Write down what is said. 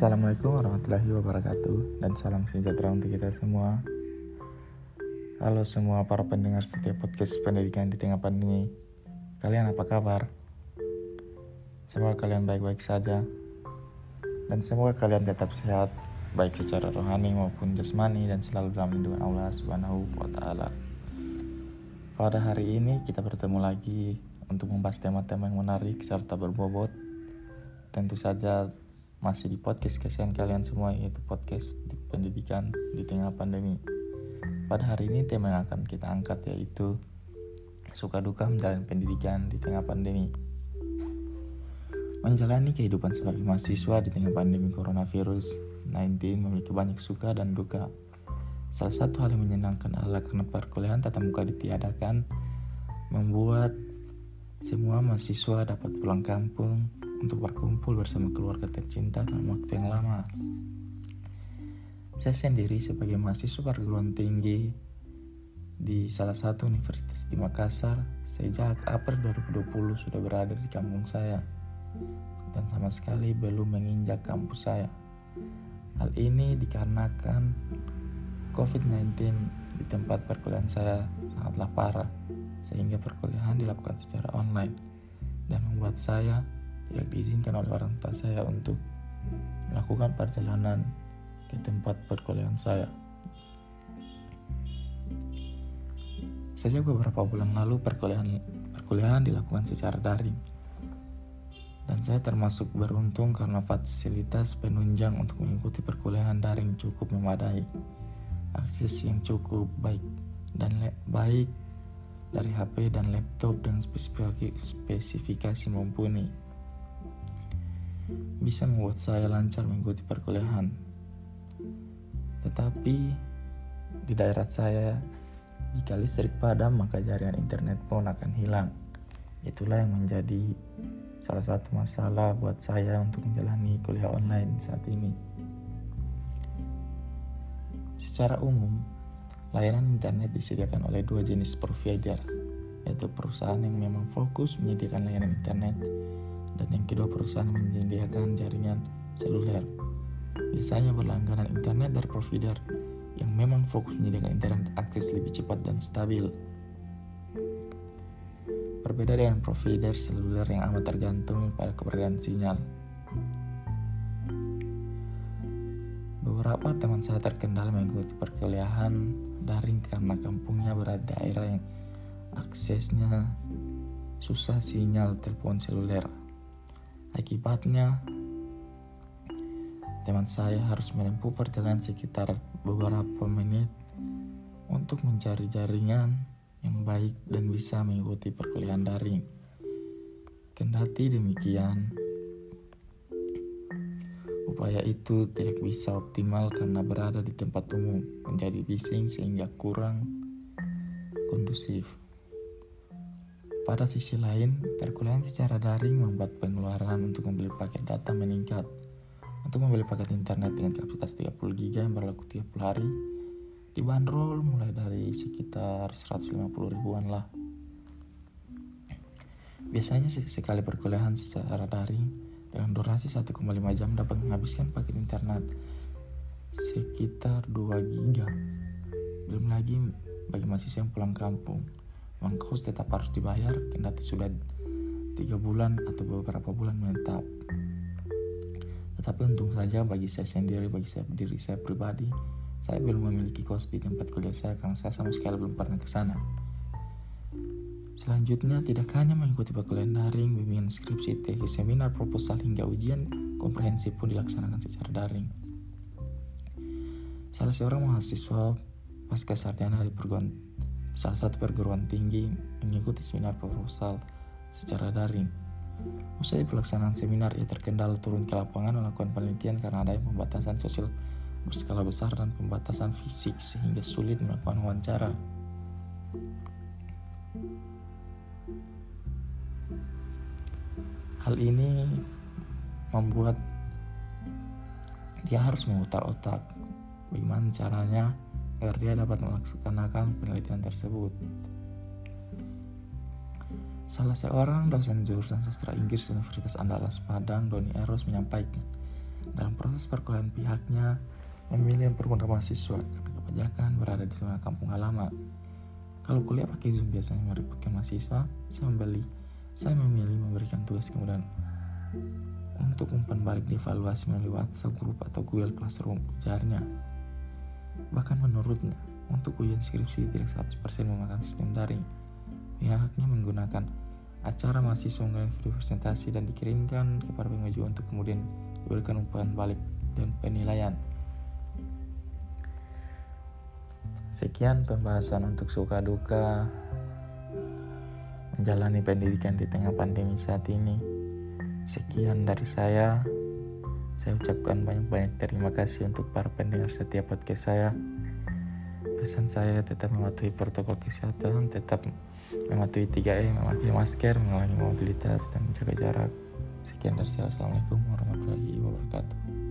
Assalamualaikum warahmatullahi wabarakatuh dan salam sejahtera untuk kita semua. Halo semua para pendengar setiap podcast pendidikan di tengah pandemi. Kalian apa kabar? Semoga kalian baik-baik saja dan semoga kalian tetap sehat baik secara rohani maupun jasmani dan selalu dalam lindungan Allah Subhanahu wa taala. Pada hari ini kita bertemu lagi untuk membahas tema-tema yang menarik serta berbobot. Tentu saja masih di podcast kesayangan kalian semua yaitu podcast di pendidikan di tengah pandemi. Pada hari ini tema yang akan kita angkat yaitu suka duka menjalani pendidikan di tengah pandemi. Menjalani kehidupan sebagai mahasiswa di tengah pandemi coronavirus 19 memiliki banyak suka dan duka. Salah satu hal yang menyenangkan adalah karena perkuliahan tatap muka ditiadakan membuat semua mahasiswa dapat pulang kampung untuk berkumpul bersama keluarga tercinta dalam waktu yang lama. Saya sendiri sebagai mahasiswa perguruan tinggi di salah satu universitas di Makassar, sejak April 2020 sudah berada di kampung saya dan sama sekali belum menginjak kampus saya. Hal ini dikarenakan COVID-19 di tempat perkuliahan saya sangatlah parah, sehingga perkuliahan dilakukan secara online dan membuat saya tidak diizinkan oleh orang tua saya untuk melakukan perjalanan ke tempat perkuliahan saya. Sejak beberapa bulan lalu perkuliahan perkuliahan dilakukan secara daring. Dan saya termasuk beruntung karena fasilitas penunjang untuk mengikuti perkuliahan daring cukup memadai. Akses yang cukup baik dan baik dari HP dan laptop dengan spesifikasi mumpuni bisa membuat saya lancar mengikuti perkuliahan. Tetapi di daerah saya, jika listrik padam maka jaringan internet pun akan hilang. Itulah yang menjadi salah satu masalah buat saya untuk menjalani kuliah online saat ini. Secara umum, layanan internet disediakan oleh dua jenis provider, yaitu perusahaan yang memang fokus menyediakan layanan internet dan yang kedua perusahaan menyediakan jaringan seluler. Biasanya berlangganan internet dari provider yang memang fokus menyediakan internet akses lebih cepat dan stabil. Berbeda dengan provider seluler yang amat tergantung pada keberadaan sinyal. Beberapa teman saya terkendala mengikuti perkuliahan daring karena kampungnya berada di daerah yang aksesnya susah sinyal telepon seluler. Akibatnya, teman saya harus menempuh perjalanan sekitar beberapa menit untuk mencari jaringan yang baik dan bisa mengikuti perkuliahan daring. Kendati demikian, upaya itu tidak bisa optimal karena berada di tempat umum, menjadi bising sehingga kurang kondusif. Pada sisi lain, perkuliahan secara daring membuat pengeluaran untuk membeli paket data meningkat. Untuk membeli paket internet dengan kapasitas 30 GB yang berlaku 30 hari, dibanderol mulai dari sekitar 150 ribuan lah. Biasanya sekali perkuliahan secara daring dengan durasi 1,5 jam dapat menghabiskan paket internet sekitar 2 GB. Belum lagi bagi mahasiswa yang pulang kampung uang kos tetap harus dibayar kendati sudah tiga bulan atau beberapa bulan menetap. Tetapi untung saja bagi saya sendiri, bagi saya diri saya pribadi, saya belum memiliki kos di tempat kuliah saya karena saya sama sekali belum pernah ke sana. Selanjutnya, tidak hanya mengikuti perkuliahan daring, bimbingan skripsi, tesis, seminar, proposal, hingga ujian komprehensif pun dilaksanakan secara daring. Salah seorang mahasiswa pasca sarjana di perguruan salah satu perguruan tinggi mengikuti seminar proposal secara daring. Usai pelaksanaan seminar, ia terkendala turun ke lapangan melakukan penelitian karena ada pembatasan sosial berskala besar dan pembatasan fisik sehingga sulit melakukan wawancara. Hal ini membuat dia harus memutar otak bagaimana caranya agar dia dapat melaksanakan penelitian tersebut. Salah seorang dosen jurusan sastra Inggris Universitas Andalas Padang, Doni Eros menyampaikan, Dalam proses perkuliahan pihaknya memilih mempermudah mahasiswa karena kebanyakan berada di zona kampung halaman. Kalau kuliah pakai Zoom biasanya meributkan mahasiswa, saya membeli, saya memilih memberikan tugas kemudian untuk umpan balik dievaluasi melalui WhatsApp grup atau Google Classroom ujarnya. Bahkan menurutnya, untuk ujian skripsi tidak 100% memakan sistem daring. Pihaknya menggunakan acara mahasiswa video presentasi dan dikirimkan kepada pengajuan untuk kemudian diberikan umpan balik dan penilaian. Sekian pembahasan untuk suka duka menjalani pendidikan di tengah pandemi saat ini. Sekian dari saya. Saya ucapkan banyak-banyak terima kasih untuk para pendengar setiap podcast saya. Pesan saya tetap mematuhi protokol kesehatan, tetap mematuhi 3E, memakai masker, mengulangi mobilitas, dan menjaga jarak. Sekian dari saya. Assalamualaikum warahmatullahi wabarakatuh.